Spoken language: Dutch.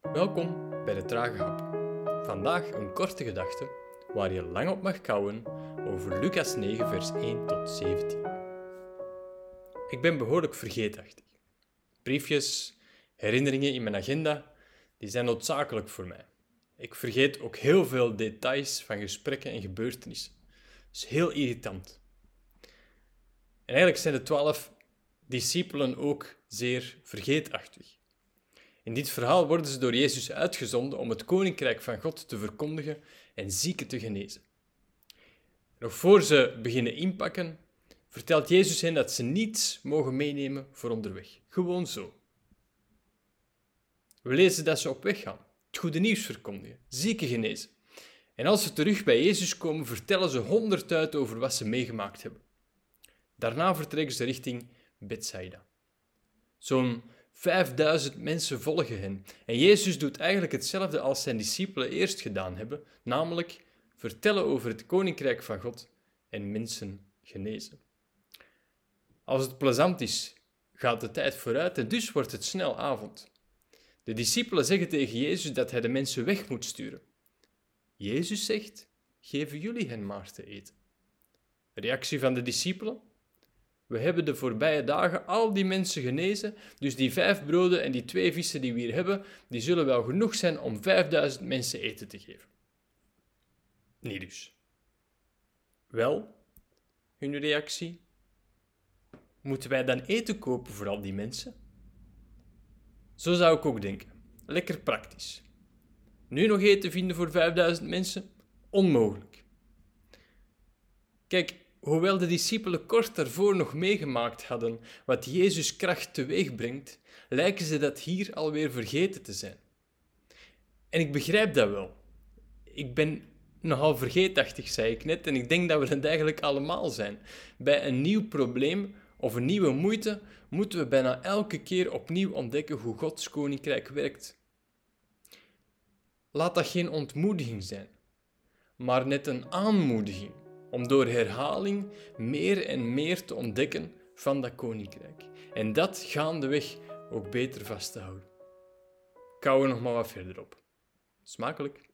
Welkom bij de Trage Hap. Vandaag een korte gedachte waar je lang op mag kouwen over Lucas 9, vers 1 tot 17. Ik ben behoorlijk vergeetachtig. Briefjes, herinneringen in mijn agenda, die zijn noodzakelijk voor mij. Ik vergeet ook heel veel details van gesprekken en gebeurtenissen. Dat is heel irritant. En eigenlijk zijn de twaalf discipelen ook zeer vergeetachtig. In dit verhaal worden ze door Jezus uitgezonden om het koninkrijk van God te verkondigen en zieken te genezen. Nog voor ze beginnen inpakken, vertelt Jezus hen dat ze niets mogen meenemen voor onderweg. Gewoon zo. We lezen dat ze op weg gaan, het goede nieuws verkondigen, zieken genezen. En als ze terug bij Jezus komen, vertellen ze honderd over wat ze meegemaakt hebben. Daarna vertrekken ze richting Bethsaida. Zo'n 5000 mensen volgen hen. En Jezus doet eigenlijk hetzelfde als zijn discipelen eerst gedaan hebben, namelijk vertellen over het koninkrijk van God en mensen genezen. Als het plezant is, gaat de tijd vooruit en dus wordt het snel avond. De discipelen zeggen tegen Jezus dat hij de mensen weg moet sturen. Jezus zegt: Geven jullie hen maar te eten. reactie van de discipelen? We hebben de voorbije dagen al die mensen genezen, dus die vijf broden en die twee vissen die we hier hebben, die zullen wel genoeg zijn om 5000 mensen eten te geven. Niet dus. Wel, hun reactie. Moeten wij dan eten kopen voor al die mensen? Zo zou ik ook denken. Lekker praktisch. Nu nog eten vinden voor 5000 mensen? Onmogelijk. Kijk, Hoewel de discipelen kort daarvoor nog meegemaakt hadden wat Jezus kracht teweeg brengt, lijken ze dat hier alweer vergeten te zijn. En ik begrijp dat wel. Ik ben nogal vergeetachtig, zei ik net, en ik denk dat we het eigenlijk allemaal zijn. Bij een nieuw probleem of een nieuwe moeite moeten we bijna elke keer opnieuw ontdekken hoe Gods koninkrijk werkt. Laat dat geen ontmoediging zijn, maar net een aanmoediging om door herhaling meer en meer te ontdekken van dat koninkrijk. En dat gaandeweg ook beter vast te houden. Kou er nog maar wat verder op. Smakelijk.